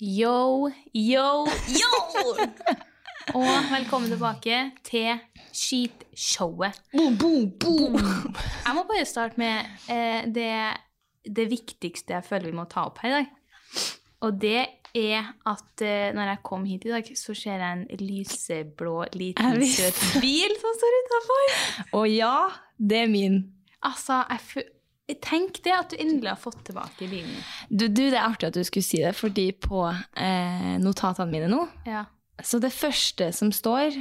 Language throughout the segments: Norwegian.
Yo, yo, yo! Og velkommen tilbake til Skitshowet. Boom. boom, boom. Jeg må bare starte med eh, det, det viktigste jeg føler vi må ta opp her i dag. Og det er at eh, når jeg kom hit i dag, så ser jeg en lyseblå, liten, søt bil som står utafor. Og ja, det er min. Altså, jeg fø- Tenk det at du endelig har fått tilbake bilen. Du, du, det er artig at du skulle si det, fordi på eh, notatene mine nå Ja. Så det første som står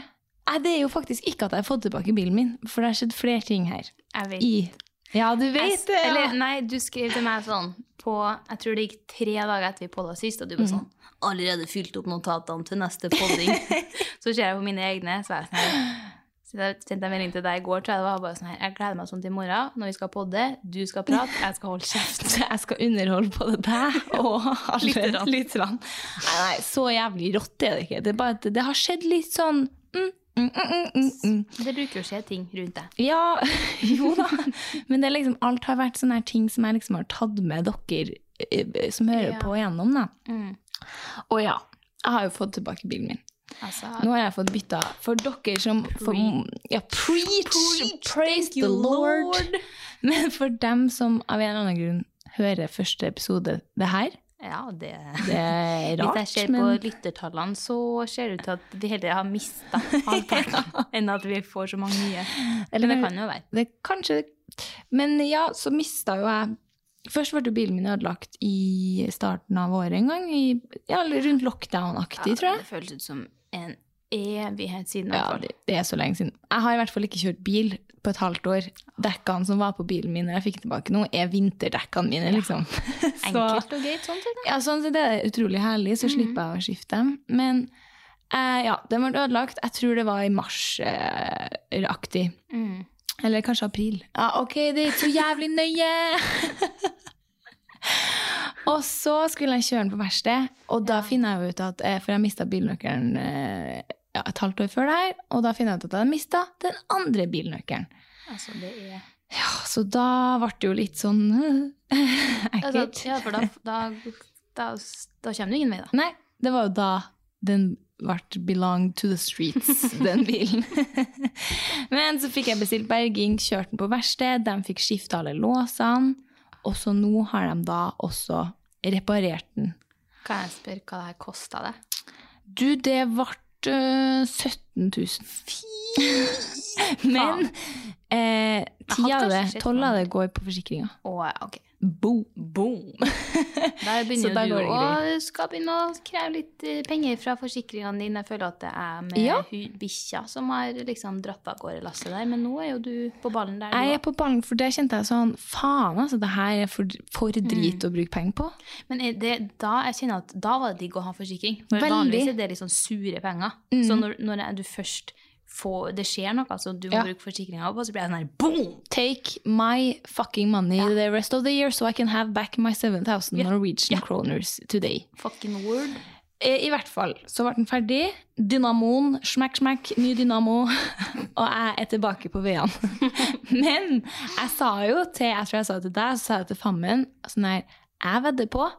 Nei, det er jo faktisk ikke at jeg har fått tilbake bilen min, for det har skjedd flere ting her. Jeg vet. I Ja, du vet det! Ja. Eller, nei, du skrev til meg sånn på Jeg tror det gikk tre dager etter vi podda sist, og du var sånn Allerede fylt opp notatene til neste podding. så ser jeg på mine egne, så er jeg sånn så jeg sendte en melding til deg i går, tror jeg det var bare sånn her Jeg gleder meg sånn til i morgen, når vi skal podde. Du skal prate, jeg skal holde kjeft. Jeg skal underholde både deg og alle Lytterne. Nei, nei, så jævlig rått er det ikke. Det er bare at det har skjedd litt sånn mm, mm, mm, mm, mm, mm. Det bruker å skje ting rundt deg. Ja, jo da. Men det er liksom, alt har vært sånne ting som jeg liksom har tatt med dere eh, som hører Ja. på igjennom. Da. Mm. Og ja, jeg har jo fått tilbake bilen min. Altså, Nå har jeg fått bytta for dere som for, ja, preach, praise the Lord. Men for dem som av en eller annen grunn hører første episode det her, ja, det det er Hvis jeg ser på lyttertallene, så ser det ut til at vi heller har mista halvparten enn at vi får så mange nye. Eller det kan jo være. det kanskje Men ja, så mista jo jeg Først ble bilen min ødelagt i starten av året en gang. I, ja, rundt lockdown-aktig, tror jeg. Det føles ut som en evighet siden. Ja, det, det er så lenge siden. Jeg har i hvert fall ikke kjørt bil på et halvt år. Dekkene som var på bilen min når jeg fikk tilbake nå, er vinterdekkene mine, liksom. Ja. Enkelt og greit sånn sett. Ja, sånn sett er det utrolig herlig, så slipper jeg å skifte dem. Men eh, ja, den ble ødelagt. Jeg tror det var i mars-aktig. Mm. Eller kanskje april. Ja, ok, det er ikke så jævlig nøye! og så skulle jeg kjøre den på verksted, og da finner jeg ut at eh, For jeg mista bilnøkkelen eh, ja, et halvt år før det her, og da finner jeg ut at jeg hadde mista den andre bilnøkkelen. Altså, det er Ja, så da ble det jo litt sånn ekkelt. Ja, for da, da, da, da kommer du ingen vei, da. Nei, det var jo da den ble belong to the streets, den bilen. Men så fikk jeg bestilt berging, kjørt den på verksted, de fikk skifta alle låsene, og så nå har de da også reparert den. Kan jeg spørre hva det her kosta deg? Du, det ble øh, 17 000. Men eh, ti av det, tolv av det går på forsikringa. Å, ja, ok. Boom. Boom! Der begynner da jo du å skal begynne å kreve litt eh, penger fra forsikringene dine. Jeg føler at det er med Ja. bikkja som har liksom dratt av gårde lasset der, men nå er jo du på ballen der. Jeg er på ballen, for det kjente jeg sånn Faen, altså, det her er for, for drit å bruke penger på. Men det, da, jeg kjenner at da var det digg å ha forsikring. For vanligvis er det litt sånn sure penger. Mm. Så når, når du først får, det skjer noe så du må Ja. bruke forsikringa på, så blir jeg sånn her boom! Take my fucking money the rest of the year, so I can have back my 7000 yeah. Norwegian yeah. kroners today. Fucking word. Eh, I hvert fall så ble den ferdig. Dynamoen, smekk, smekk, ny dynamo. Og jeg er tilbake på veiene. Men jeg sa jo til jeg tror jeg sa det til deg, så sa jeg til fammen sånn her, Jeg vedder på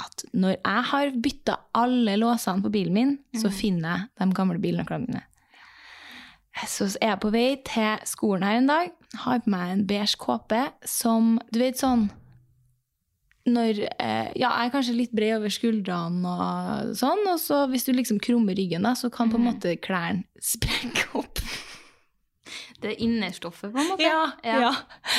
at når jeg har bytta alle låsene på bilen min, så finner jeg de gamle bilnøklene mine. Så er jeg på vei til skolen her en dag, har på meg en beige kåpe som Du vet sånn når eh, Ja, jeg er kanskje litt bred over skuldrene og sånn, og så hvis du liksom krummer ryggen, da, så kan på en måte klærne sprekke opp. Det er innerstoffet, på en måte. Ja, ja.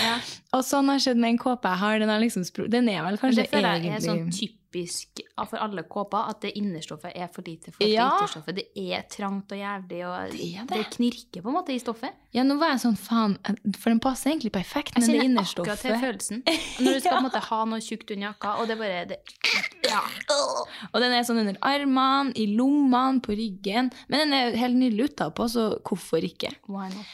Ja. Og sånn har skjedd med en kåpe jeg har. Den, er, liksom den er vel kanskje det føler jeg er egentlig sånn typisk ja, for alle kåper, at det innerstoffet er for lite for Ja. ytterstoffet. Det er trangt og jævlig, og Det det. det. knirker på en måte i stoffet. Ja, nå var jeg sånn, faen, for den passer egentlig perfekt, men det innerstoffet Jeg kjenner akkurat til følelsen. Når du skal på en måte ha noe tjukt under jakka, og det bare det, ja. Og den er sånn under armene, i lommene, på ryggen. Men den er helt nydelig utapå, så hvorfor ikke? Why not?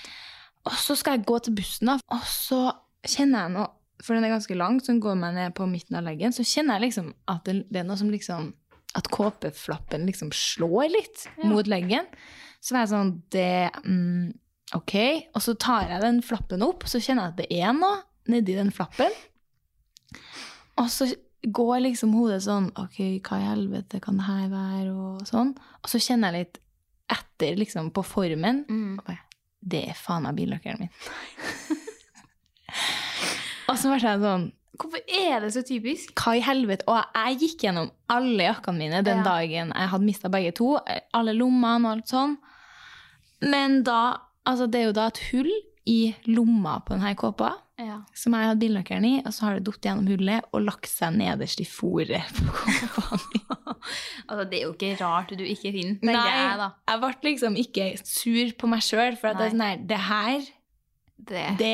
Og så skal jeg gå til bussen, da. Og så kjenner jeg noe For den er ganske lang, så den går meg ned på midten av leggen. Så kjenner jeg liksom at det, det er noe som liksom At kåpeflappen liksom slår litt Ja. mot leggen. Så var jeg sånn Det mm, OK. Og så tar jeg den flappen opp, så kjenner jeg at det er noe nedi den flappen. Og så går liksom hodet sånn OK, hva i helvete kan det her være? Og sånn. Og så kjenner jeg litt etter liksom på formen. Mm. Og bare, det er faen meg billøkkeren min. og så ble jeg sånn Hvorfor er det så typisk? Hva i helvete? Og jeg gikk gjennom alle jakkene mine den Ja. dagen jeg hadde mista begge to. Alle lommene og alt sånn. Men da Altså, det er jo da et hull i lomma på denne kåpa Ja. som jeg hadde bilnøkkelen i, og så har det falt gjennom hullet og lagt seg nederst i fòret på kåpa mi. Altså, det er jo ikke rart du ikke finner, den Nei, jeg, da. jeg ble liksom ikke sur på meg sjøl, for at det er sånn her Det her Det. det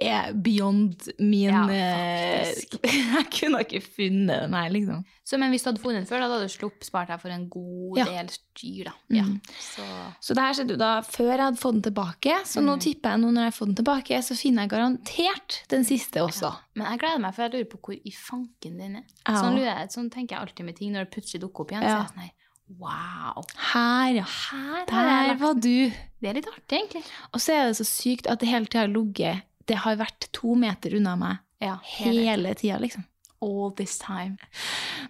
er beyond min Ja, eh. Jeg kunne ikke funnet den her, liksom. Så, men hvis du hadde funnet den før, da hadde du sluppet spart deg for en god Ja. del styr, da. Mm. Ja. Så Så det her skjedde jo da før jeg hadde fått den tilbake. Så nå Mm. tipper jeg nå når jeg har fått den tilbake, så finner jeg garantert den siste også. Men jeg gleder meg, for jeg lurer på hvor i fanken den er. Sånn, jeg, sånn tenker jeg alltid med ting når det plutselig dukker opp igjen. Så er jeg sånn her, wow. Her, ja. Her Der var du. Det er litt artig, egentlig. Og så er det så sykt at det hele tida har ligget Det har vært to meter unna meg Ja, hele, hele tida, liksom. all this time.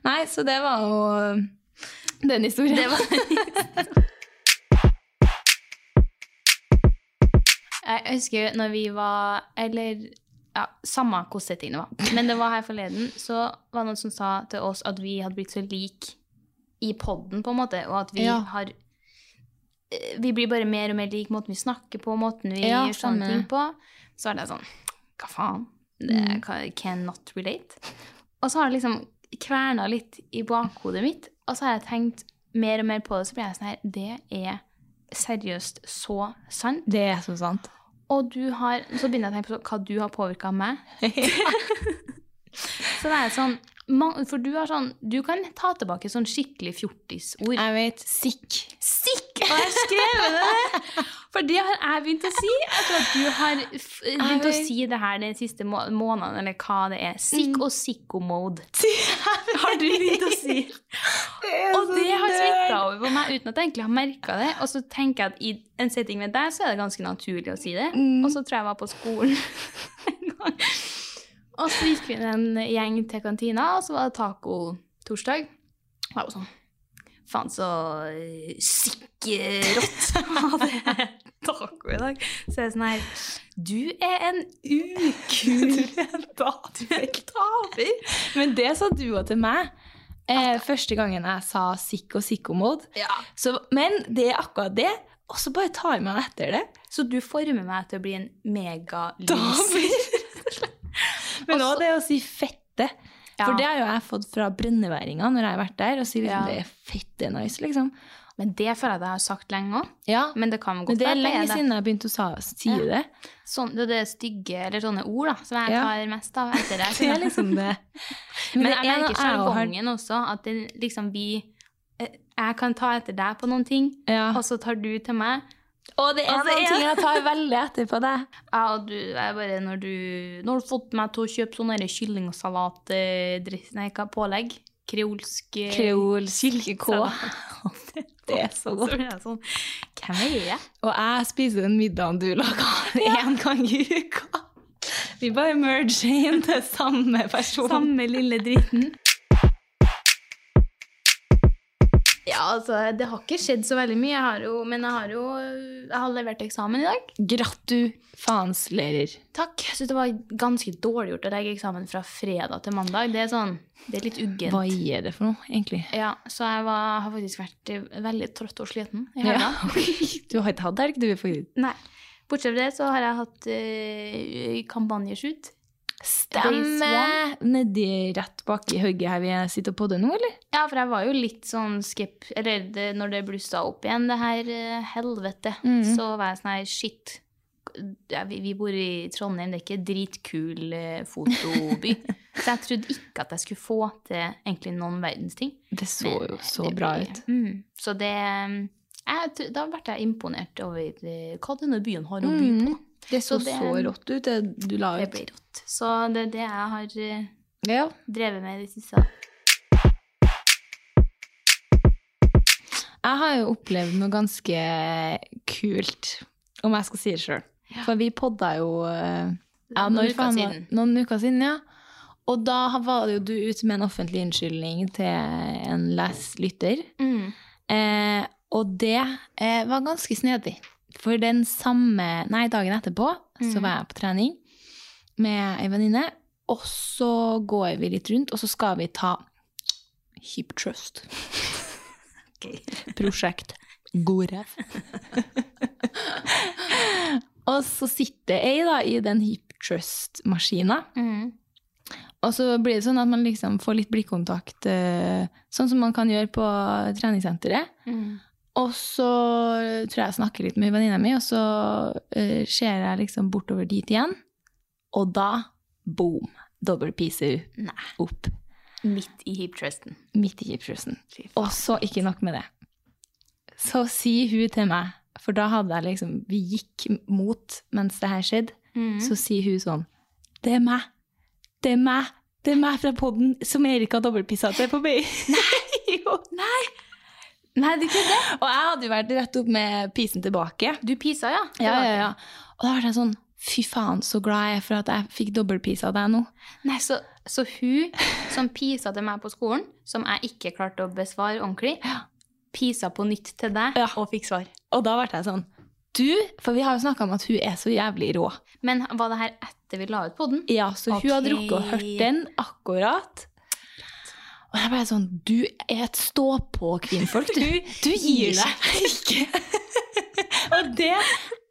Nei, så det var jo den historien. Det var Jeg husker når vi var Eller ja, samme hvordan setting var. Men det var her forleden, så var det noen som sa til oss at vi hadde blitt så lik i podden, på en måte, og at vi Ja. har eh, Vi blir bare mer og mer lik måten vi snakker på, måten vi Ja, gjør sånne ting på. Så er det sånn Hva faen? Det Mm. cannot relate. Og så har det liksom kverna litt i bakhodet mitt, og så har jeg tenkt mer og mer på det, så blir jeg sånn her Det er seriøst så sant. Det er så sant. Og du har Så begynner jeg å tenke på hva du har påvirka meg. så det er sånn For du har sånn Du kan ta tilbake sånn skikkelig fjortisord. Jeg vet sikk. Sikk! Og jeg har skrevet det! For det har jeg begynt å si. Jeg tror at du har begynt å si det her den siste må måneden, eller hva det er. Sikk og sikko-mode. Har du begynt å si? Og det har smitta over på meg uten at jeg egentlig har merka det. Og så tenker jeg at i en setting med deg, så er det ganske naturlig å si det. Mm. Og så tror jeg jeg var på skolen en gang. Og så gikk vi en gjeng til kantina, og så var det taco-torsdag. Og jeg var sånn Faen, så sikkert sikkerått jeg taco i dag. Så jeg er sånn her Du er en ukul Du er en taper. Men det sa du òg til meg. Eh, første gangen jeg sa sikk og sikko-mode. Ja. Så- Men det er akkurat det. Og så bare tar man etter det. Så du former meg til å bli en megalys. Men òg det å si fette. Ja. For det har jo jeg fått fra brenneværinga når jeg har vært der, og sier liksom Ja. det er fette nice, liksom. Men det føler jeg at jeg har sagt lenge òg. Ja, Men det kan men godt det er lenge siden jeg begynte å si Ja. det. Sånn, det er stygge, eller sånne ord, da, som jeg tar mest av etter det. Det er liksom det. Men Men jeg er merker sjargongen også, at det liksom blir eh, Jeg kan ta etter deg på noen ting, og så tar du til meg. Og det er Og noen ting jeg tar veldig etter på deg. Ja, du jeg bare når du Når har fått meg til å kjøpe sånn derre kyllingsalat eh, dress- Nei, hva pålegg? Kreolsk eh, Kreolsk K. Det er så godt. Så er sånn Hvem er jeg? Og jeg spiser den middagen du lager én gang i uka. Vi bare merger inn til samme person. Samme lille dritten. Ja, altså, det har ikke skjedd så veldig mye. Jeg har jo, men jeg har jo jeg har levert eksamen i dag. Gratu faens lærer. Takk. Jeg syns det var ganske dårlig gjort å legge eksamen fra fredag til mandag. Det er sånn, det er litt uggent. Hva gir det for noe, egentlig? Ja, så jeg var, har faktisk vært veldig trøtt og sliten i Ja. Du har ikke hatt helg, du, faktisk. Nei. Bortsett fra det så har jeg hatt uh, kampanjeshoot. Stemmer! Nedi rett bak i hugget her vi sitter og podder nå, eller? Ja, for jeg var jo litt sånn skep... Eller det, når det blussa opp igjen, det her eh, helvete, Mhm. så var jeg sånn her Shit. Ja, vi, vi bor i Trondheim, det er ikke dritkul eh, fotoby. så jeg trodde ikke at jeg skulle få til egentlig noen verdens ting. Det så Men jo så det bra ut. Mm, så det jeg, Da ble jeg imponert over eh, hva denne byen har å by på. Mm. Det så Så det- så rått ut, det du la ut. Det ble rått. Så det er det jeg har eh, Ja. drevet med i det siste. Jeg har jo opplevd noe ganske kult, om jeg skal si det sjøl. For vi podda jo eh, ja, Noen uker siden. Noen uker siden, ja. Og da var jo du ute med en offentlig unnskyldning til en les lytter. Mm. Eh, og det eh, var ganske snedig. For den samme Nei, dagen etterpå så var jeg på trening med ei venninne. Og så går vi litt rundt, og så skal vi ta Hip Trust. Prosjekt Gorev. og så sitter ei da i den Hip Trust-maskina. Mm. Og så blir det sånn at man liksom får litt blikkontakt, eh, sånn som man kan gjøre på treningssenteret. Mm. Og så tror jeg jeg snakker litt med venninna mi, og så uh, ser jeg liksom bortover dit igjen. Og da, boom, dobbel PCU Nei. opp Midt i hip-trusten. midt i hipstrusen. Fy. Og så ikke nok med det. Så sier hun til meg, for da hadde jeg liksom Vi gikk mot mens det her skjedde. Mm. Så sier hun sånn Det er meg. Det er meg. Det er meg fra podden som Erika dobbeltpissa til på BI. Nei! jo. Nei, det du kunne det. Og jeg hadde jo vært rett opp med pisen tilbake. Du pisa, ja. Ja, ja, ja. Og da ble jeg sånn Fy faen, så glad jeg er for at jeg fikk dobbeltpisa av deg nå. Nei, så, så hun som pisa til meg på skolen, som jeg ikke klarte å besvare ordentlig, pisa på nytt til deg Ja. og fikk svar. Og da ble jeg sånn Du, for vi har jo snakka om at hun er så jævlig rå. Men var det her etter vi la ut på den? Ja, så hun hadde rukket å hørt den akkurat. Og jeg ble sånn Du er et stå-på-kvinnfolk, du. Du gir deg ikke. Og det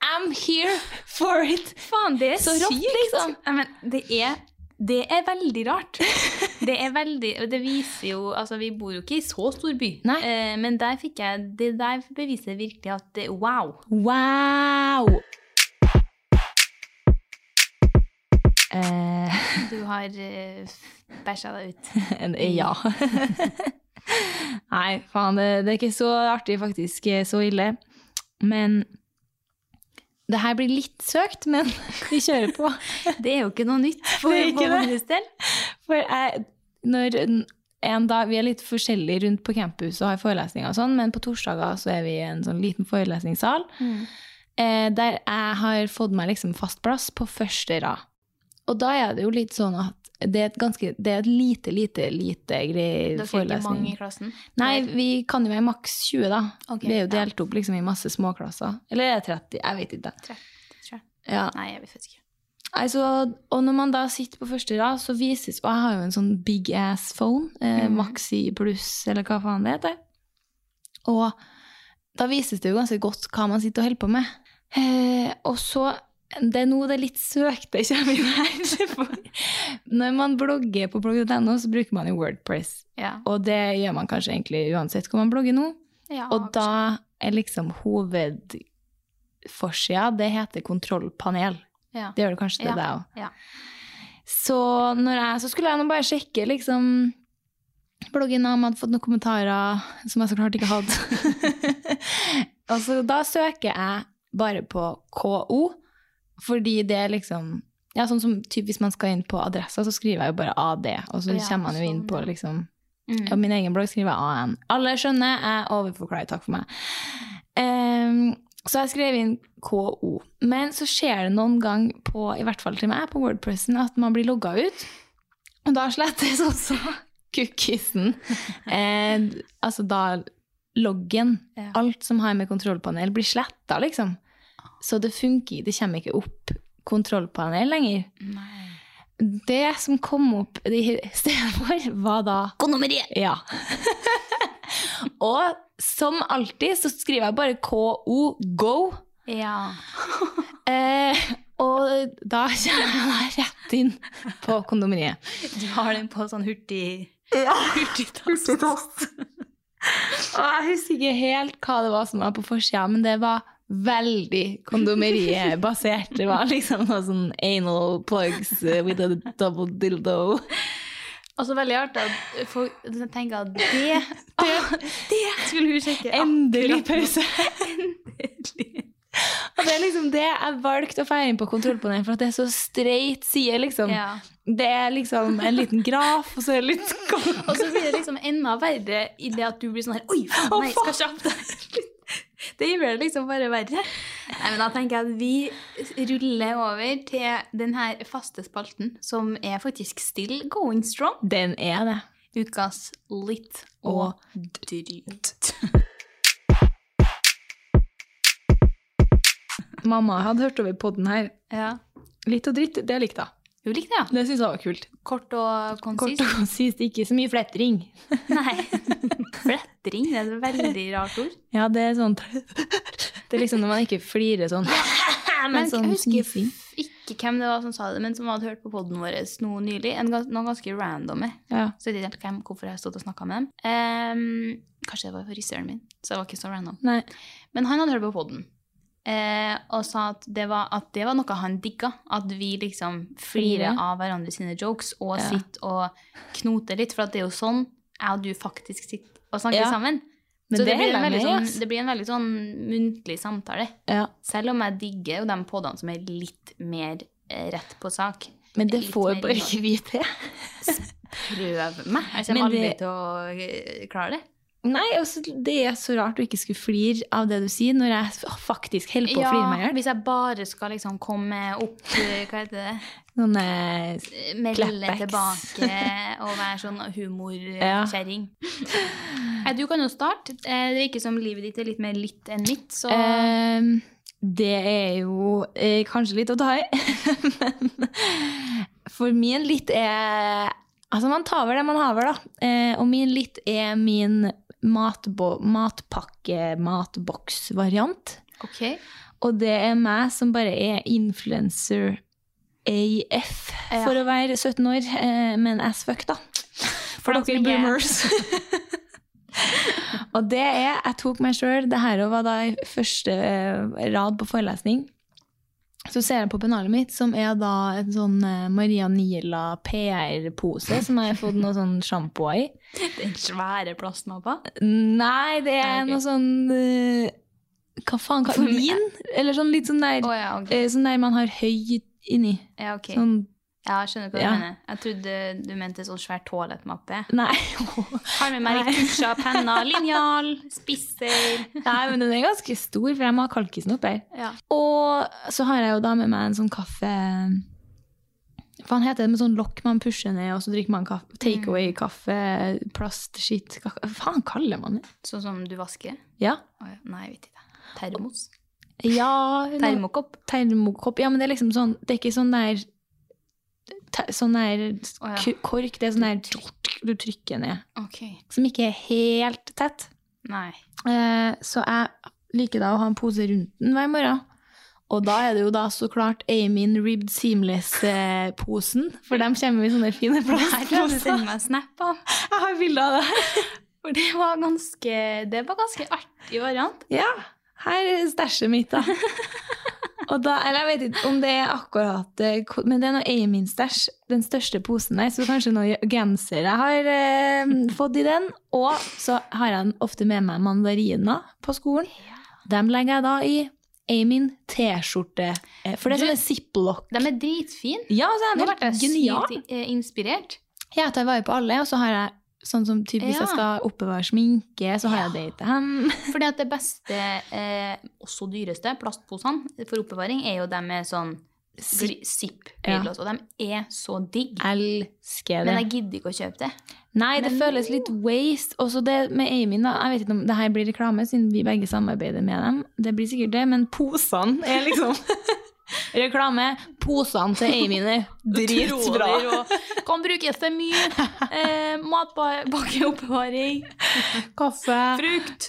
I'm here for it. Faen, det er Så rått, sykt. liksom. Nei, men det er, det er veldig rart. Det er veldig, og det viser jo, altså vi bor jo ikke i så stor by, Nei. eh, men der fikk jeg, det der beviser virkelig at det, wow. Wow! Eh, Du har uh, bæsja deg ut. ja. Nei, faen, det, det er ikke så artig, faktisk. Så ille. Men det her blir litt søkt, men vi kjører på. Det er jo ikke noe nytt for vår del. For jeg, når en dag, Vi er litt forskjellige rundt på campus og har forelesninger, og sånn, men på torsdager så er vi i en sånn liten forelesningssal eh, der jeg har fått meg liksom fast plass på første rad. Og da er det jo litt sånn at det er et, ganske, det er et lite, lite, lite grei Dere er ikke mange i klassen? Nei, vi kan jo være maks 20, da. Okay, vi er jo ja. delt opp liksom i masse småklasser. Eller er det 30? Jeg vet ikke. 30, tror jeg. Ja. Nei, jeg vet ikke. Altså, og når man da sitter på første rad, så vises Og jeg har jo en sånn big ass phone, eh, Mhm. Maxi pluss, eller hva faen det heter. Og da vises det jo ganske godt hva man sitter og holder på med. Eh, og så det er nå det litt søkte kommer inn her. Når man blogger på blogg.no, så bruker man jo Wordpress. Ja. Og det gjør man kanskje egentlig uansett hvor man blogger nå. ja Og da er liksom hovedforsida, det heter kontrollpanel. ja. Det gjør det kanskje til deg òg. Så, så skulle jeg nå bare sjekke liksom bloggen om jeg hadde fått noen kommentarer som jeg så klart ikke hadde. og så da søker jeg bare på KO, fordi det er liksom ja, sånn som typ, Hvis man skal inn på adressa, så skriver jeg jo bare AD, og så Ja, kommer man jo inn sånn, på liksom Mm. og min egen blogg skriver jeg AN. Alle skjønner, jeg overforklarer, takk for meg. Um, så jeg skrev inn KO. Men så skjer det noen gang, på, i hvert fall til meg, på Wordpressen, at man blir logga ut. Og da slettes også cookiesen. Eh, altså da loggen. Ja. Alt som har med kontrollpanel, blir sletta, liksom. Så det funker, det kommer ikke opp kontrollpanel lenger. Nei. Det som kom opp i stedet for, var da Kondomeriet! ja. og som alltid så skriver jeg bare KO, go. Ja. Eh, og da kommer jeg rett inn på kondomeriet. Du har den på sånn hurtig ja. Hurtigtast. Og jeg husker ikke helt hva det var som var på forsida, men det var veldig kondomeriet-basert. Det var liksom noe sånn anal plugs with a double dildo. Og så veldig artig at folk tenker at det, det, det skulle hun sjekke. Endelig pause. Endelig. Og det er liksom det jeg valgte å feire inn på kontrollpanel, for at det er så streit side, liksom. Ja. Det er liksom en liten graf, og så er det litt Og så blir det liksom enda verre i det at du blir sånn her Oi, faen, nei, skal kjapt. Det gjør det liksom bare verre. Nei, men Da tenker jeg at vi ruller over til den her faste spalten, som er faktisk still going strong. Den er det. Ukas litt og drygt. Mamma hadde hørt over podden her. Ja. Litt og dritt, det likte hun. Hun likte det, ja. Det syns jeg var kult. Kort og konsist. Kort og konsist, ikke så mye fletring. Nei. Fletring det er et veldig rart ord. Ja, det er sånn Det er liksom når man ikke flirer sånn. Men Men sånn jeg husker snising. ikke hvem det var som sa det, men som hadde hørt på podden vår noe nylig. En, gans- noen ganske randomme. Ja. Så jeg vet ikke helt hvem, hvorfor jeg stod og snakka med dem. Um, kanskje det var frisøren min, så det var ikke så random. Nei. Men han hadde hørt på podden. Eh, og sa at det, var, at det var noe han digga. At vi liksom flirer av hverandre sine jokes og Ja. sitter og knoter litt. For at det er jo sånn jeg og du faktisk sitter og snakker Ja. sammen. Men så det, det blir en veldig sånn, det blir en veldig sånn muntlig samtale. Ja. Selv om jeg digger jo de podene som er litt mer eh, rett på sak. Men det får bare ikke vi til. Prøv meg! Jeg kommer aldri til å eh, klare det. Nei, altså, det er så rart å ikke skulle flire av det du sier, når jeg faktisk holder på å flire meg i hjel. hvis jeg bare skal liksom komme opp eh, Hva heter det? Noen Melde tilbake og være sånn Ja. humorkjerring. Ja. Du kan jo starte. Eh, Det virker som livet ditt er litt mer litt enn mitt, så Ehm, det er jo eh, kanskje litt å ta i. Men for min litt er Altså, man tar vel det man har vel, da. Eh, og min litt er min matbo matpakke-matboks-variant. OK. Og det er meg som bare er influencer AF Ja. for å være 17 år, med men as fuck, da. For dere er- boomers. og det er Jeg tok meg sjøl Det her var da i første eh, rad på forelesning. Så ser jeg på pennalet mitt, som er da en sånn eh, Maria Nila PR-pose som jeg har fått noe sånn sjampo i. Den svære plastmappa. Nei, det er okay. noe sånn uh, Hva faen? Hva, vin? Eller sånn litt sånn der oh, ja, okay. Eh, Sånn der man har høy inni. Ja, okay. Sånn Ja, jeg skjønner hva Ja. du mener. Jeg trodde du mente sånn svær toalettmappe. Nei. Har med meg tusjer, penner, linjal, spisser. Nei, men den er ganske stor, for jeg må ha kalkisen opp her. Ja. Og så har jeg jo da med meg en sånn kaffe Hva faen heter det med sånn lokk man pusher ned, og så drikker man kaffe, takeaway-kaffe, plastskitt Hva hva faen kaller man det? Sånn som du vasker? Ja. Nei, jeg vet ikke. Termos? Ja Termokopp? Termokopp. Ja, men det er liksom sånn Det er ikke sånn der Sånn der ja. kork. Det er sånn der du trykker ned. Okay. Som ikke er helt tett. Nei. Eh, så jeg liker da å ha en pose rundt den hver morgen. Og da er det jo da så klart Amin Ribbed Seamless-posen, for dem kommer vi sånne fine plasser. her kan du sende meg snap av. Jeg har bilde av det. For det var ganske, det var ganske artig variant. Ja, her er stæsjet mitt, da. Da, eller jeg vet ikke om det er akkurat eh, Men det er noe Amin-stæsj, den største posen der, så kanskje noe genser jeg har eh, fått i den. Og så har jeg ofte med meg mandariner på skolen. Dem legger jeg da i Amin T-skjorte. eh, For det er sånn sånne ziplock. De er dritfine. Ja, så er Nå ble jeg sykt eh, inspirert. Jeg tar vare på alle, og så har jeg sånn som typ, hvis Ja. jeg skal oppbevare sminke, så har jeg det til dem. Fordi at det beste, eh, også dyreste, plastposene for oppbevaring er jo de med sånn gli- zip Ja. og de er så digg. Elsker det. Men jeg gidder ikke å kjøpe det. Nei, det Men- føles litt waste. Også det med Amin, da. Jeg vet ikke om det her blir reklame, siden vi begge samarbeider med dem. Det blir sikkert det, men posene er liksom reklame. Posene til Amin er dritbra. Kan brukes til mye. Eh, Matpakkeoppbevaring, Kaffe. frukt.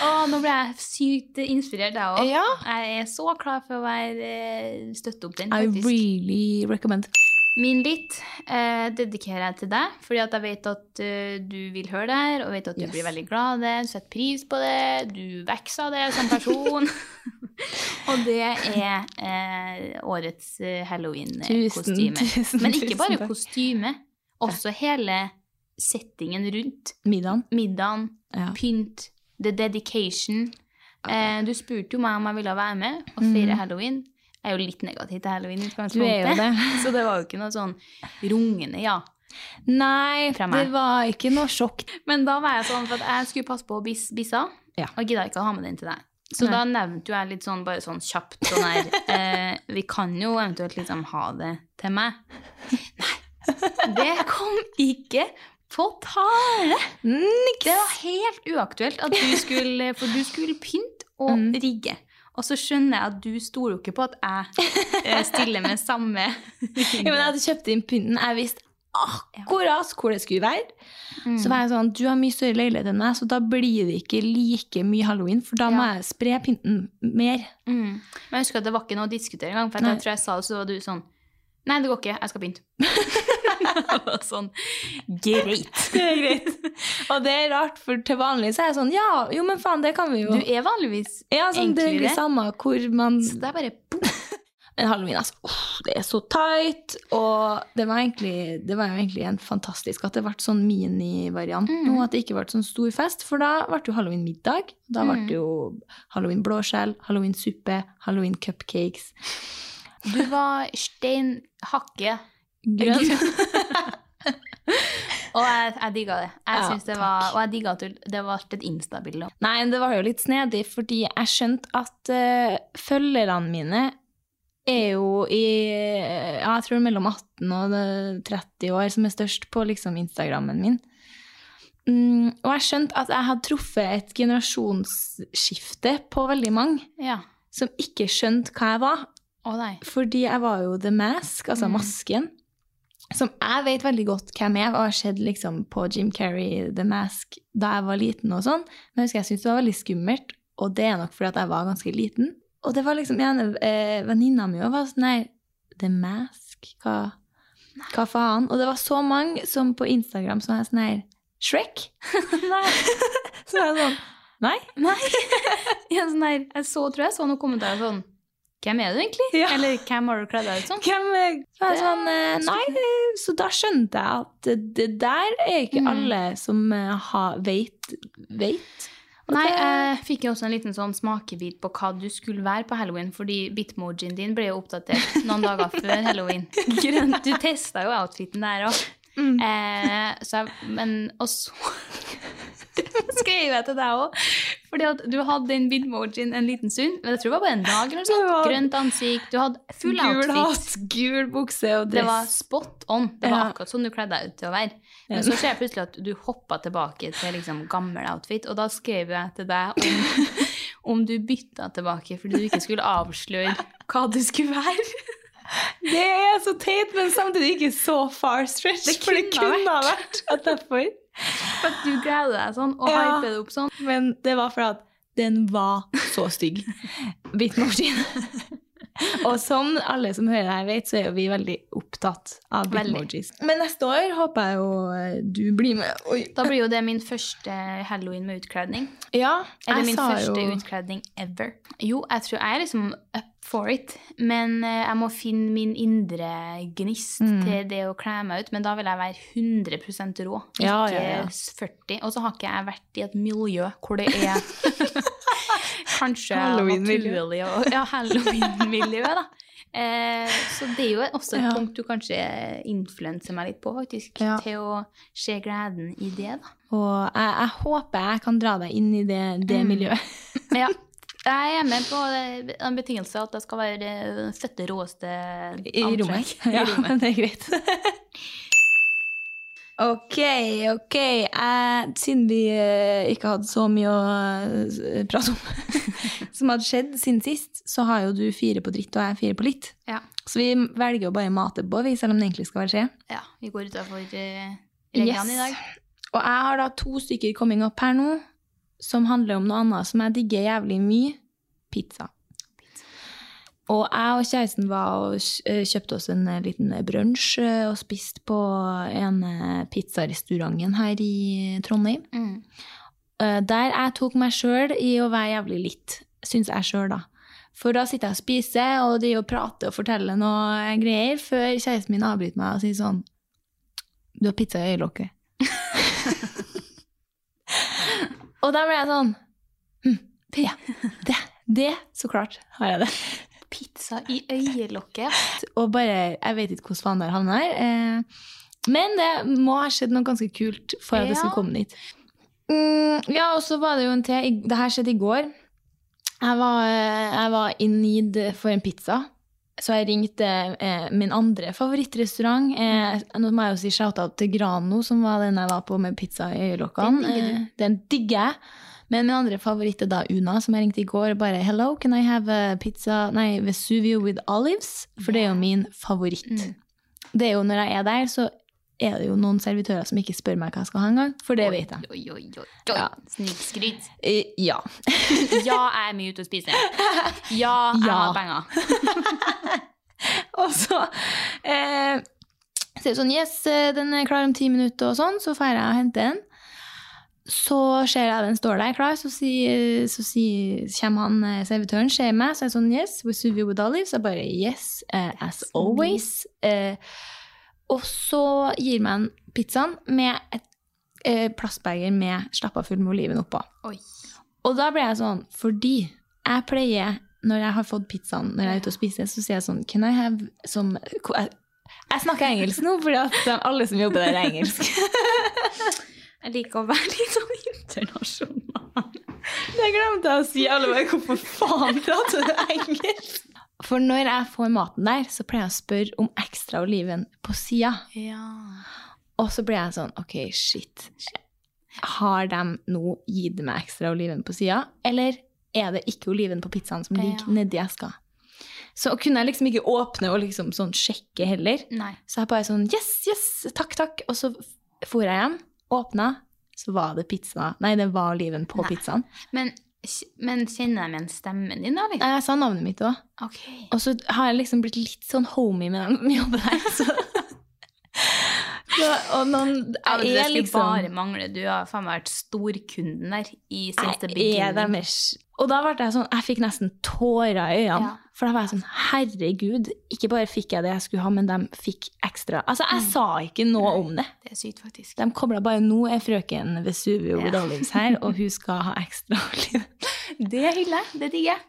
Å, nå ble jeg sykt inspirert, jeg òg. Ja. Jeg er så klar for å være eh, støtte opp den, I really recommend. Min litt eh, dedikerer jeg til deg, fordi at jeg vet at uh, du vil høre det her, og vet at du Yes. blir veldig glad av det, du setter pris på det, du vokser av det som person. og det er eh, årets eh, halloween-kostyme. Men ikke bare kostyme, også hele settingen rundt. Middagen. Middagen, Ja. pynt, the dedication. Eh, du spurte jo meg om jeg ville være med og feire halloween. Jeg er jo litt negativ til halloween. i. Du er jo utgangspunktet. det. Så det var jo ikke noe sånn rungende ja. Nei, det var ikke noe sjokk. Men da var jeg sånn for at jeg skulle passe på bis, Bissa, Ja. og gidda ikke å ha med den til deg. Så Nei. da nevnte jo jeg litt sånn bare sånn kjapt sånn her eh, Vi kan jo eventuelt liksom ha det til meg. Nei. Det kom ikke på tale! Niks. Det var helt uaktuelt at du skulle For du skulle pynte og Mm. rigge. Og så skjønner jeg at du stoler jo ikke på at jeg eh, stiller med samme Ja, men jeg hadde kjøpt inn pynten. Jeg visste akkurat hvor det skulle være. Mm. Så var jeg sånn, du har mye større leilighet enn meg, så da blir det ikke like mye halloween, for da må Ja. jeg spre pynten mer. Mm. Men jeg husker at det var ikke noe å diskutere engang, for jeg tror jeg sa det, så var du sånn Nei, det går ikke, jeg skal pynte. Og sånn Greit. Det er greit. Og det er rart, for til vanlig så er jeg sånn, ja, jo, men faen, det kan vi jo. Du er vanligvis ja, sånn, det er det. samme hvor man Så det er bare. Men halloween, altså, åh, det er så tight, og det var, egentlig, det var jo egentlig en fantastisk at det ble sånn minivariant Mm. nå, at det ikke ble sånn stor fest, for da ble det jo halloween-middag, da ble Mm. det jo halloween-blåskjell, halloween-suppe, halloween-cupcakes, Du var stein hakke grønn. Og jeg, jeg digga det. Jeg Ja, det var, og jeg digga at det var et Insta-bilde. Nei, det var jo litt snedig, fordi jeg skjønte at uh, følgerne mine er jo i ja, jeg tror mellom 18 og eh, 30 år, som er størst på liksom Instagrammen min. Mm, og jeg skjønte at jeg hadde truffet et generasjonsskifte på veldig mange Ja. som ikke skjønte hva jeg var. Oh. Fordi jeg var jo The Mask, altså Mm. masken. Som jeg vet veldig godt hvem er, og har sett liksom på Jim Carrey The Mask da jeg var liten og sånn. Men jeg husker jeg syntes det var veldig skummelt, og det er nok fordi jeg var ganske liten. Og det var liksom en eh, venninna mi òg var sånn Nei, The Mask? Hva, hva faen? Og det var så mange som på Instagram som var sånn her Shrek? nei. Så var jeg sånn Nei? Nei. Ja, sånn her, jeg så, tror jeg så noen kommentarer sånn Hvem er du egentlig? Ja. Eller hvem har du kledd deg ut som? Hvem så sånn, eh, Nei, eh, så da skjønte jeg at det, der er ikke Mm. alle som eh, har, vet, vet. Nei, jeg fikk jo også en liten sånn smakebit på hva du skulle være på halloween, fordi bitmojien din ble jo oppdatert noen dager før halloween. Du testa jo outfiten der òg. Mm. Eh, så jeg, men Og så skrev jeg til deg òg, fordi at du hadde den bitmojien en liten stund. Men jeg tror det var bare en dag. eller noe sånt. Var- Grønt ansikt. Du hadde full Gul outfit. hatt, gul bukse og Det var spot on. Det var Ja. akkurat sånn du kledde deg ut til å være. Men så ser jeg plutselig at du hoppa tilbake til liksom gammel outfit, og da skrev jeg til deg om, om du bytta tilbake fordi du ikke skulle avsløre hva du skulle være. Det er så teit, men samtidig ikke så far stretch. Det for det kunne ha vært at derfor. For at du gleder deg sånn og Ja. hyper det opp sånn. Men det var for at den var så stygg. Bitmojien. Og som alle som hører her vet, så er jo vi veldig opptatt av bitmojis. Men neste år håper jeg jo eh, du blir med. Oi. Da blir jo det min første halloween med utkledning. Ja, Eller min første jo utkledning ever. Jo, jeg tror jeg er liksom up for it, men eh, jeg må finne min indre gnist Mm. til det å kle meg ut. Men da vil jeg være 100% rå, ikke Ja, ja, ja. 40. Og så har ikke jeg vært i et miljø hvor det er kanskje naturlig og Ja, halloween-miljø, da. Eh, så det er jo også et punkt du kanskje influenser meg litt på, faktisk. Til å se gleden i det, da. Og jeg, jeg håper jeg kan dra deg inn i det, det Mm. miljøet. Ja, jeg er med på den en betingelse at det skal være den fette råeste I rommet. Ja, det er greit. ok, ok. Jeg, siden vi eh, ikke hadde så mye å eh, prate om som hadde skjedd siden sist, så har jo du fire på dritt og jeg fire på litt. Ja. Så vi velger å bare mate på, vi, selv om det egentlig skal være skje. ja, vi går utafor reglene reglene i dag. Og jeg har da to stykker coming up her nå, som handler om noe annet som jeg digger jævlig mye. Pizza. Og jeg og kjæresten var og eh, kjøpte oss en eh, liten brunsj eh, og spiste på en eh, pizzarestauranten her i Trondheim. Mm. Der jeg tok meg sjøl i å være jævlig litt, syns jeg sjøl, da. For da sitter jeg og spiser og de og prater og forteller noe greier, før kjæresten min avbryter meg og sier sånn Du har pizza i øyelokket. og da ble jeg sånn hm, Ja, det, det, så klart har jeg det. Pizza i øyelokket. Og bare Jeg vet ikke hvordan faen det havna her. Eh, men det må ha skjedd noe ganske kult for at det skulle komme dit. Mm, ja, og så var det jo en til. Det her skjedde i går. Jeg var, eh, jeg var in need for en pizza. Så jeg ringte eh, min andre favorittrestaurant. Eh, nå må jeg jo si shout-out til Grano, som var den jeg var på med pizza i øyelokkene. Den digger. Eh, den digger jeg. Men min andre favoritt er da Una, som jeg ringte i går. Bare 'Hello, can I have a pizza Nei, Vesuvio with olives?' For det er jo min favoritt. Mm. Det er jo Når jeg er der, så er det jo noen servitører som ikke spør meg hva jeg skal ha engang. For det vet jeg. Oi, oi, oi. oi. Ja. Snikskryt. Eh, ja. Ja, jeg er mye ute og spiser. Ja, jeg Ja. har penger. Og så eh, så er det sånn Yes, eh, den er klar om ti minutter, og sånn. Så drar jeg og henter den. Så ser jeg den står der klar, så, si, så si, kommer han eh, servitøren, ser meg, så er jeg sånn Yes, Vesuvio with olives. Jeg bare Yes, uh, as always. Eh, og så gir man pizzaen med et eh, plastbeger med slappa full med oliven oppå. Oi. Og da ble jeg sånn, fordi jeg pleier, når jeg har fått pizzaen når jeg er ute og spiser, så sier jeg sånn Can I have some Jeg, jeg snakker engelsk nå, fordi alle som jobber der, er engelsk. Jeg liker å være litt sånn internasjonal. Det glemte jeg å si. Alle bare Hvorfor faen prater du engelsk? For når jeg får maten der, så pleier jeg å spørre om ekstra oliven på sida. Ja. Og så blir jeg sånn OK, shit. Har de nå gitt meg ekstra oliven på sida, eller er det ikke oliven på pizzaen som ligger Ja. nedi eska? Så kunne jeg liksom ikke åpne og liksom sånn sjekke heller. Nei. Så jeg bare sånn Yes, yes, takk, takk. Og så for jeg hjem, åpna, så var det pizza Nei, det var oliven på Nei. pizzaen. Men, men kjenner jeg igjen stemmen din, da? Liksom? Jeg sa navnet mitt òg. Okay. Og så har jeg liksom blitt litt sånn homie med dem som jobber der. Så. Så, og noen Ja, men det skulle liksom bare mangle. Du har faen meg vært storkunden der i siste beginning. Og da ble jeg sånn, jeg fikk nesten tårer i øynene. Ja. For da var jeg sånn, herregud, ikke bare fikk jeg det jeg skulle ha, men de fikk ekstra. Altså, jeg Mm. sa ikke noe om det. Det er sykt, faktisk. De kobla bare, nå er frøken Vesuvio with Ja. her, og hun skal ha ekstra. Det hyller jeg. Det digger jeg.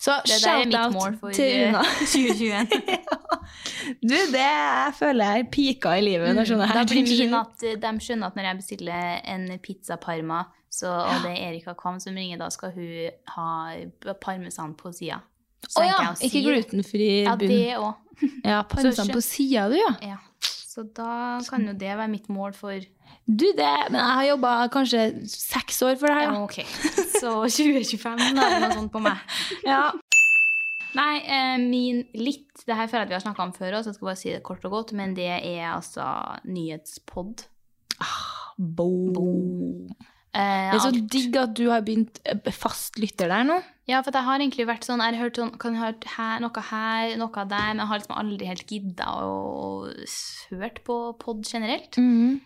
Så shout-out til eh, Una. 2021. Du, det jeg føler jeg er pika i livet sånne her Da blir min at eh, de skjønner at når jeg bestiller en pizza parma, så, og det er Erika Kvam som ringer, da skal hun ha parmesan på sida. Å ja, ikke glutenfri bunn. Ja, det òg. Ja, parmesan på sida, du, ja. Ja. Så da kan jo det være mitt mål for Du, det, men jeg har jobba kanskje seks år for det her. Ja, Ja. ok. Så 2025, da er noe sånt på meg. Ja. Nei, eh, min litt Det her føler jeg at vi har snakka om før òg, så jeg skal bare si det kort og godt, men det er altså nyhetspod. Boom. Eh, Det er så alt. digg at du har begynt fastlytter der nå. Ja, for jeg har egentlig vært sånn Jeg har hørt sånn, kan jeg hørt her, noe her, noe der, men jeg har liksom aldri helt gidda å hørt på pod generelt. Eh,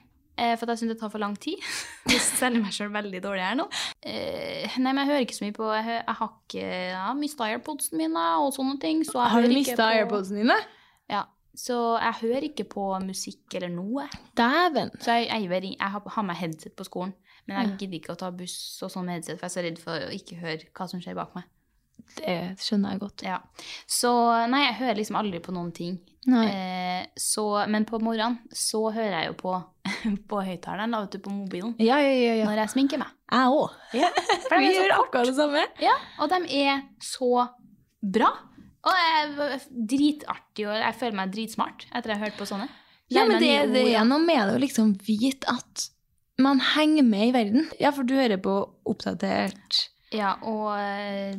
for at jeg syns det tar for lang tid. Jeg selger meg sjøl veldig dårlig her nå. Eh, nei, men jeg hører ikke så mye på Jeg, jeg har ikke ja, mista airpodsene mine og sånne ting. Så jeg Har du mista airpodsene dine? Ja, så jeg hører ikke på musikk eller noe. Dæven. Så jeg, jeg, jeg, jeg har, har med headset på skolen, men jeg gidder ikke å ta buss og sånn med headset, for jeg er så redd for å ikke høre hva som skjer bak meg. Det skjønner jeg godt. Ja. Så nei, jeg hører liksom aldri på noen ting. Eh, så, men på morgenen så hører jeg jo på, på høyttaleren på mobilen Ja, ja, ja. når jeg sminker meg. Jeg òg. Ja, Vi gjør akkurat det samme. Ja, og de er så bra. Og jeg er dritartig, og jeg føler meg dritsmart etter jeg har hørt på sånne. Ja, men det, det er noe med det å liksom vite at man henger med i verden. Ja, for du hører på Oppdatert Ja, og eh,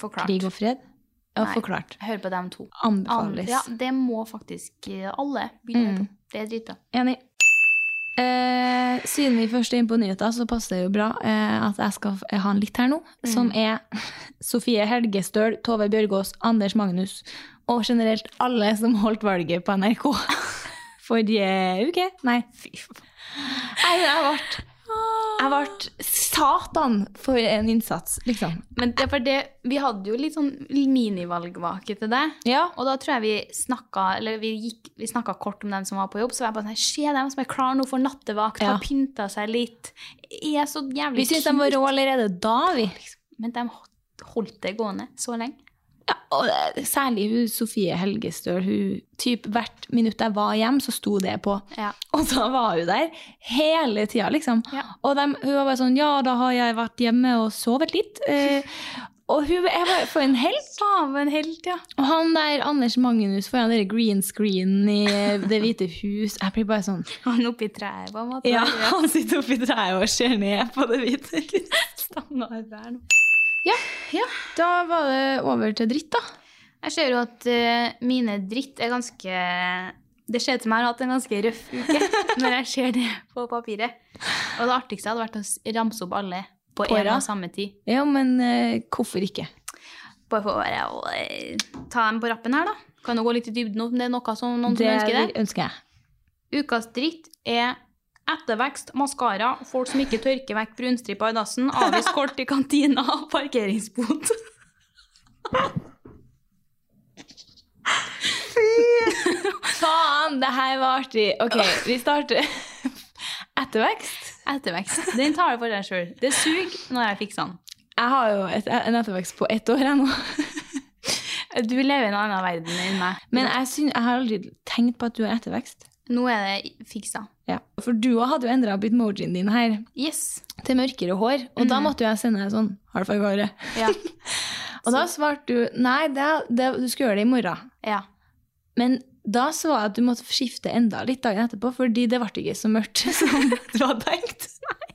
forklart. krig og fred. Ja, forklart. Hører på dem to. Anbefales. Ja, det må faktisk eh, alle begynne Mm. på. Det er dritbra. Enig. Eh, siden vi først er inne på nyheter, så passer det jo bra eh, at jeg skal ha en litt her nå, som er Sofie Helgestøl, Tove Bjørgaas, Anders Magnus og generelt alle som holdt valget på NRK forrige uke. Nei, fy faen. Jeg ble Jeg ble Satan for en innsats, liksom. Men det var det, vi hadde jo litt sånn minivalgvake til det. Ja. Og da tror jeg vi snakka eller vi gikk, vi snakket kort om dem som var på jobb. Så var jeg bare sånn Se dem som er klar nå for nattevakt, Ja. har pynta seg litt. Er så jævlig Vi syntes de var rå allerede da, vi. Men de holdt det gående så lenge. Ja, og særlig hun Sofie Helgestøl. Hun, typ, hvert minutt jeg var hjemme, så sto det på. Ja. Og da var hun der hele tida, liksom. Ja. Og de, hun var bare sånn Ja, da har jeg vært hjemme og sovet litt. Eh, og hun er var for en helt. Faen, helt, ja. Og han der Anders Magnus foran den green screen i Det hvite hus Jeg blir bare sånn Han oppi treet, på en måte. Ja, han sitter oppi treet og ser ned på det hvite hus. Stanga nå. Ja, da var det over til dritt, da. Jeg ser jo at uh, mine dritt er ganske Det ser ut som jeg har hatt en ganske røff uke når jeg ser det på papiret. Og det artigste hadde vært å ramse opp alle på På en og samme tid. Ja, men uh, hvorfor ikke? Bare for å eh, ta dem på rappen her, da. Kan jo gå litt i dybden om det er noe som noen Det som ønsker det. ønsker jeg. Ukas dritt er ettervekst, maskara, folk som ikke tørker vekk brunstripa i dassen, avvist kort i kantina, parkeringsbot. Faen, det her var artig. Ok, vi starter ettervekst. Ettervekst. Den tar du for deg sjøl. Det suger når jeg fikser den. Jeg har jo et, en ettervekst på ett år ennå. Du lever i en annen verden enn meg. Men jeg, synes, jeg har aldri tenkt på at du har ettervekst. Nå er det fiksa. Ja. For du òg hadde jo endra bitmojien din her Yes. til mørkere hår. Og da måtte jo jeg sende deg sånn Har du håret? Ja. Og da svarte du nei, det, det, du skulle gjøre det i morgen. ja. Men da så jeg at du måtte skifte enda litt dagen etterpå, fordi det ble ikke så mørkt som du hadde tenkt.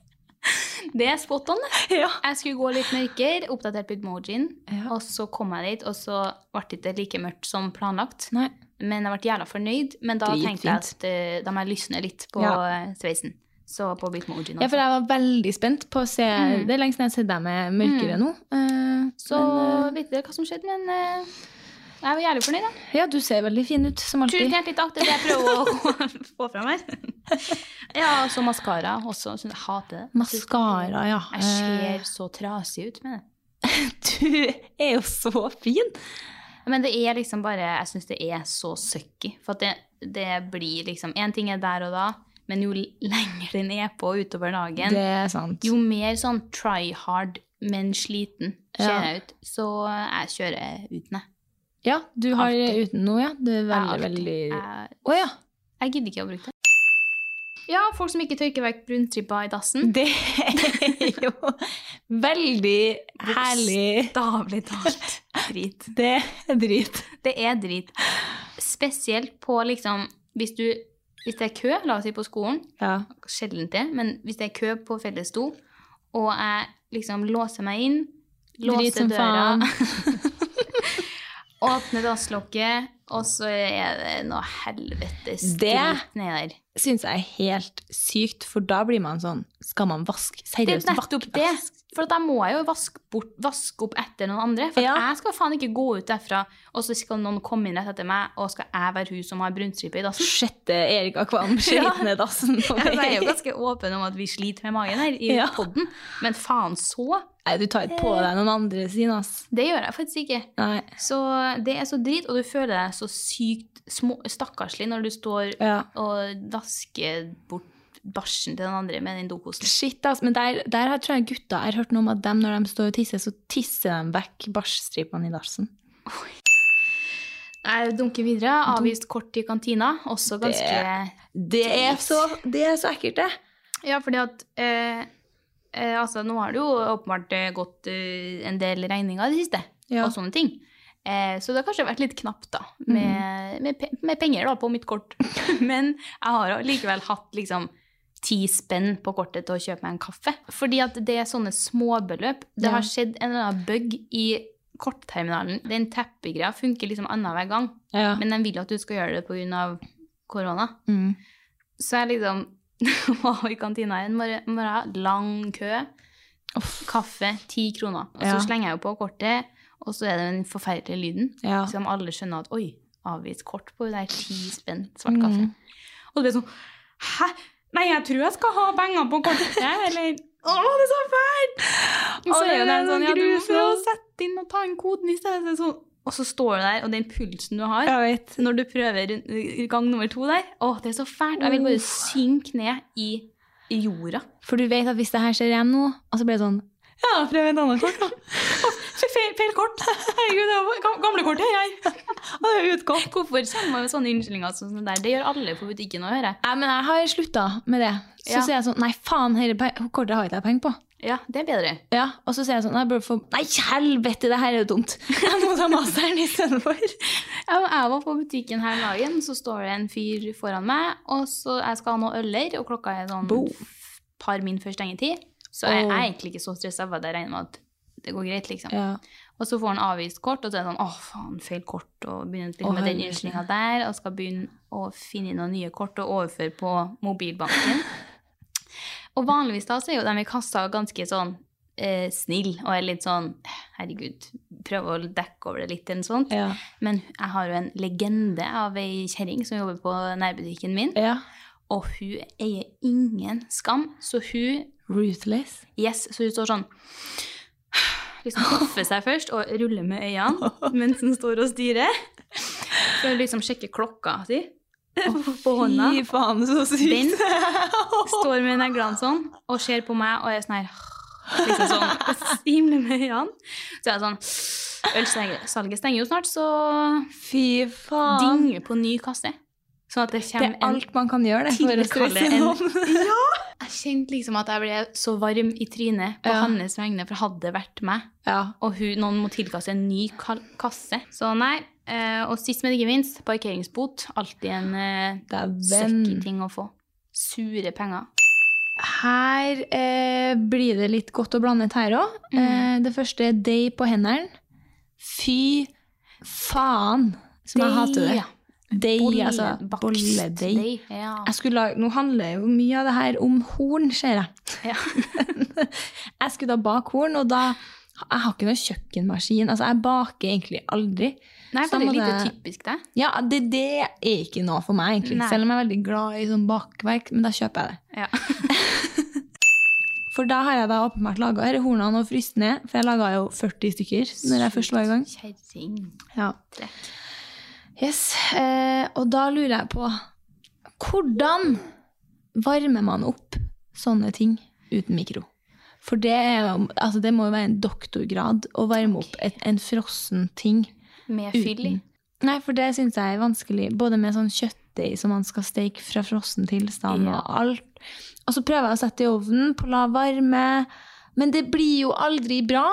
Det er spot on. Ja. Jeg skulle gå litt mørkere, oppdatert bitmojien, Ja. og så kom jeg dit, og så ble det ikke like mørkt som planlagt. Nei. Men jeg ble jævla fornøyd. Men da tenkte jeg at eh, da må jeg lysne litt på Ja. eh, sveisen. Så på bitmojien Ja, for jeg var veldig spent på å se Det er lenge siden jeg har sett deg med mørkere nå. Uh, Så men, vet dere hva som skjedde, men eh, jeg var jævlig fornøyd, da. eh, ja, du ser veldig fin ut, som alltid. Tusen hjertelig takk. Det er det jeg prøver å få fram her. Ja, så maskara også. Jeg hater det. Maskara, ja. Jeg ser så trasig ut med det. Eh, Du er jo så fin! Men det er liksom bare Jeg syns det er så sucky. For det, det blir liksom Én ting er der og da, men jo lenger den er på utover dagen, Det er sant. jo mer sånn try hard, men sliten ser Ja. jeg ut. Så jeg kjører uten, jeg. Ja, du har Alltid. uten noe, ja. Du er veldig, veldig Jeg, oh, ja. jeg gidder ikke å bruke det. Ja, folk som ikke tørker vekk brunstrippa i dassen. Det er jo veldig herlig. Bokstavelig talt drit. Det er drit. Det er drit. Spesielt på liksom Hvis du hvis det er kø, la oss si på skolen, Ja. sjelden det, men hvis det er kø på felles do, og jeg liksom låser meg inn, låser døra. åpner dasslokket, Og så er det noe helvetes Det- drit nedi der. Syns jeg er helt sykt, for da blir man sånn Skal man vaske? Det er Seriøst, nettopp det. For da må jeg jo vaske, bort, vaske opp etter noen andre. For Ja. jeg skal faen ikke gå ut derfra, og så skal noen komme inn rett etter meg, og skal jeg være hun som har brunstripe i dassen. Sjette Erik Akvam skitne ja. dassen på Jeg er jo ganske åpen om at vi sliter med magen her i Ja. podden, men faen så. Nei, du tar ikke på deg noen andre sin, ass. Det gjør jeg faktisk ikke. Nei. Så det er så drit, og du føler deg så sykt små, stakkarslig når du står Ja. og dasker bort bæsjen til den andre med den dokosen. Shit, ass. Men der, der har- tror jeg gutta Jeg har hørt noe om at dem, når de står og tisser, så tisser de vekk bæsjstripene i dassen. Jeg dunker videre. Avvist kort i kantina. Også ganske Det er så, det er så ekkelt, det. Ja, fordi at eh, eh, Altså, nå har det jo åpenbart eh, gått eh, en del regninger i det siste, Ja. og sånne ting. Eh, så det har kanskje vært litt knapt, da, med, med, med penger da, på mitt kort. Men jeg har likevel hatt liksom ti spenn på kortet til å kjøpe meg en kaffe. Fordi at det er sånne småbeløp. Det har skjedd en eller annen bug i kortterminalen. Den teppegreia funker liksom annenhver gang, Ja. men de vil at du skal gjøre det pga. korona. Mm. Så jeg liksom var i kantina en morgen, lang kø, kaffe, ti kroner. Og så Ja. slenger jeg jo på kortet, og så er det den forferdelige lyden. Ja. Så de alle skjønner at oi, avvist kort på det der ti spenn svart kaffe. Og det blir sånn Hæ? Nei, jeg tror jeg skal ha penger på kortet, eller Å, det er så fælt! Og så Å, det er er sånn, så ja, du må sette inn og ta inn koden i stedet. Så er sånn, og så står du der, og den pulsen du har Jeg vet. når du prøver uh, gang nummer to der, å, det er så fælt. Jeg vil bare synke ned i i jorda. For du vet at hvis det her skjer igjen nå, og så blir det sånn Ja, prøv et annet kort, da. Feil, feil kort! Herregud, det var gamlekortet gamle kortet her. Og det er utgått. Hvorfor kommer man med sånne unnskyldninger sånn der? Det gjør alle på butikken å høre. Nei, men jeg har slutta med det. Så Ja. sier jeg sånn Nei, faen, dette kortet har ikke jeg penger på. Ja, det er bedre. Ja, Og så sier jeg sånn burde få Nei, helvete, det her er jo dumt. Jeg må ta masteren istedenfor. Jeg, jeg var på butikken her om dagen, så står det en fyr foran meg, og så jeg skal ha noe øller, og klokka er sånn Boom. par min før stengetid. Så jeg, jeg er egentlig ikke så stressa, for jeg regner med at det går greit, liksom. Ja. Og så får han avvist kort, og så er det sånn Å, faen, feil kort, og begynner liksom med den innstillinga der, og skal begynne å finne inn noen nye kort og overføre på mobilbanken. og vanligvis da så er jo de i kassa ganske sånn eh, snill, og er litt sånn herregud, prøver å dekke over det litt eller noe sånt. Ja. Men jeg har jo en legende av ei kjerring som jobber på nærbutikken min, ja. og hun eier ingen skam, så hun Ruthless. Yes, så hun står sånn Liksom koffer seg først og ruller med øynene mens den står og styrer. For å liksom sjekke klokka si på hånda. Fy faen, så sykt. Den står med neglene sånn og ser på meg og er sånn her Liksom sånn stimler med øynene. Så jeg er sånn Ølsalget stenger jo snart, så Fy faen. dinger på ny kasse. Sånn at det Det er alt man kan gjøre, det, for å stresse en- noen. Jeg kjente liksom at jeg ble så varm i trynet på Ja. hans vegne, for hadde det vært meg. Ja. Og hun, noen må tilkaste en ny kasse. Så nei. Eh, og sist, men ikke minst, parkeringsbot. Alltid en eh, Dæven. ting å få. Sure penger. Her eh, blir det litt godt og blandet her òg. Eh, det første er deg på hendene. Fy faen, som jeg hater det. Ja. Deig, altså bolledeig. Ja. Nå handler jo mye av det her om horn, ser jeg. Ja. jeg skulle da bake horn, og da Jeg har ikke noen kjøkkenmaskin. Altså, jeg baker egentlig aldri. Nei, for det er litt typisk det- typisk. Ja, det, det er ikke noe for meg, egentlig. Nei. Selv om jeg er veldig glad i sånn bakverk, men da kjøper jeg det. Ja. For da har jeg da åpenbart laga disse hornene og fryst ned, for jeg laga jo 40 stykker når jeg først var i gang. Kjerring. Ja. Trekk. Yes, eh, og da lurer jeg på Hvordan varmer man opp sånne ting uten mikro? For det, er, altså det må jo være en doktorgrad å varme opp et, en frossen ting Med fyll i. Nei, for det syns jeg er vanskelig, både med sånn kjøttdeig som man skal steke fra frossen tilstand Ja. og alt. Og så prøver jeg å sette i ovnen på lav varme, men det blir jo aldri bra.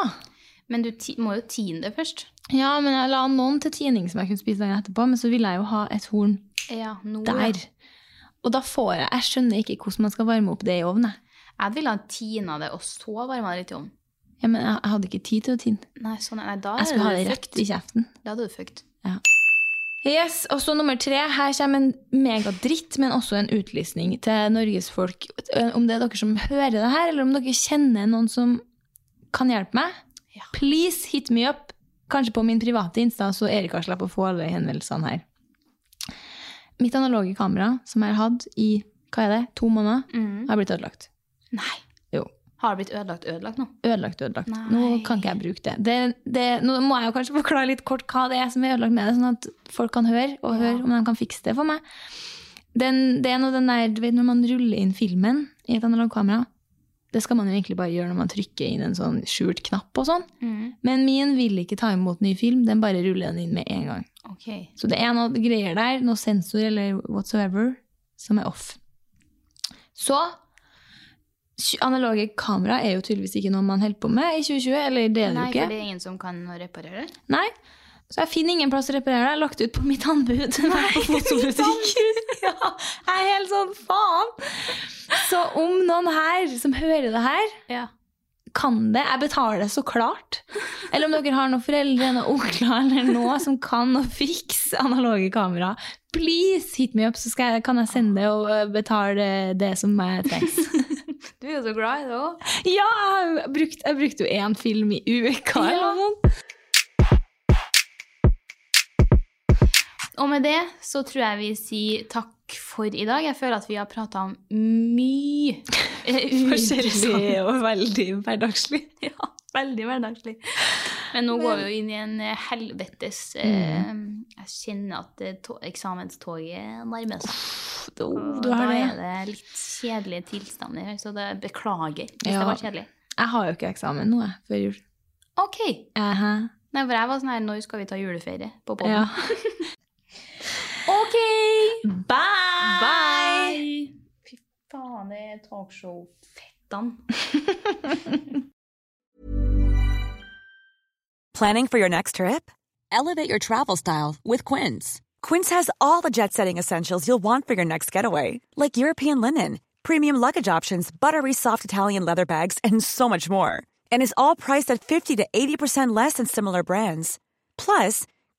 Men du må jo tine det først. Ja, men jeg la noen til tining som jeg kunne spise dagen etterpå, men så ville jeg jo ha et horn Ja, noe, der. Og da får jeg Jeg skjønner ikke hvordan man skal varme opp det i ovnen. jeg. Ville ha tina det, og så varma det litt i ovnen. Ja, men jeg, hadde ikke tid til å tine. Nei, sånn, nei, da Jeg skulle ha det rett i kjeften. Da hadde du fucked. Yes, og så nummer tre. Her kommer en megadritt, men også en utlysning til norgesfolk. Om det er dere som hører det her, eller om dere kjenner noen som kan hjelpe meg. Please hit me up. Kanskje på min private Insta, så Erika slapp å få alle henvendelsene her. Mitt analoge kamera, som jeg har hatt i hva er det, to måneder, har blitt ødelagt. Nei. Jo. Har det blitt ødelagt ødelagt nå? Ødelagt, ødelagt. Nei. Nå kan ikke jeg bruke det. det, det nå må jeg jo kanskje forklare litt kort hva det er som er ødelagt med det, sånn at folk kan høre, og høre om de kan fikse det for meg. Den, det er noe den der, du vet når man ruller inn filmen i et analogkamera, det skal man jo egentlig bare gjøre når man trykker inn en sånn skjult knapp og sånn. Men min vil ikke ta imot ny film, den bare ruller den inn med en gang. Okay. Så det er noe greier der, noe sensor eller whatsoever, som er off. Så analoge kamera er jo tydeligvis ikke noe man holder på med i 2020, eller det er Nei, jo ikke. for det er ingen som kan reparere det? Nei. Så jeg finner ingen plass å reparere det. Jeg har lagt ut på mitt anbud. Nei, på fotobutikk. ja, jeg er helt sånn faen. Så om noen her som hører det her, Ja. kan det, jeg betaler så klart. Eller om dere har noen foreldre noen onkler eller noe som kan å fikse analoge kamera, please hit me up, så jeg, kan jeg sende det og øh, betale det som trengs. Du er jo så glad i det òg. ja, jeg har brukt, jeg brukte jo én film i uka eller Ja. noe sånt. Og med det så tror jeg vi sier takk for i dag. Jeg føler at vi har prata om mye Forskjellig og veldig hverdagslig. Ja, veldig hverdagslig. Men nå går vi jo inn i en eh, helvetes eh, Jeg kjenner at eh, eksamenstoget nærmer seg. Oh, da er det. litt kjedelige tilstander så det beklager hvis Ja. det var kjedelig. Jeg har jo ikke eksamen nå, jeg, før jul. OK. Aha. Nei, for jeg var sånn her Når skal vi ta juleferie på podden? Ja. OK! Bye! Bye! Fy faen, det er talkshow-fettene. Planning for your next trip? Elevate your travel style with Quince. Quince has all the jet setting essentials you'll want for your next getaway, like European linen, premium luggage options, buttery soft Italian leather bags, and so much more. And is all priced at 50 to 80% less than similar brands. Plus,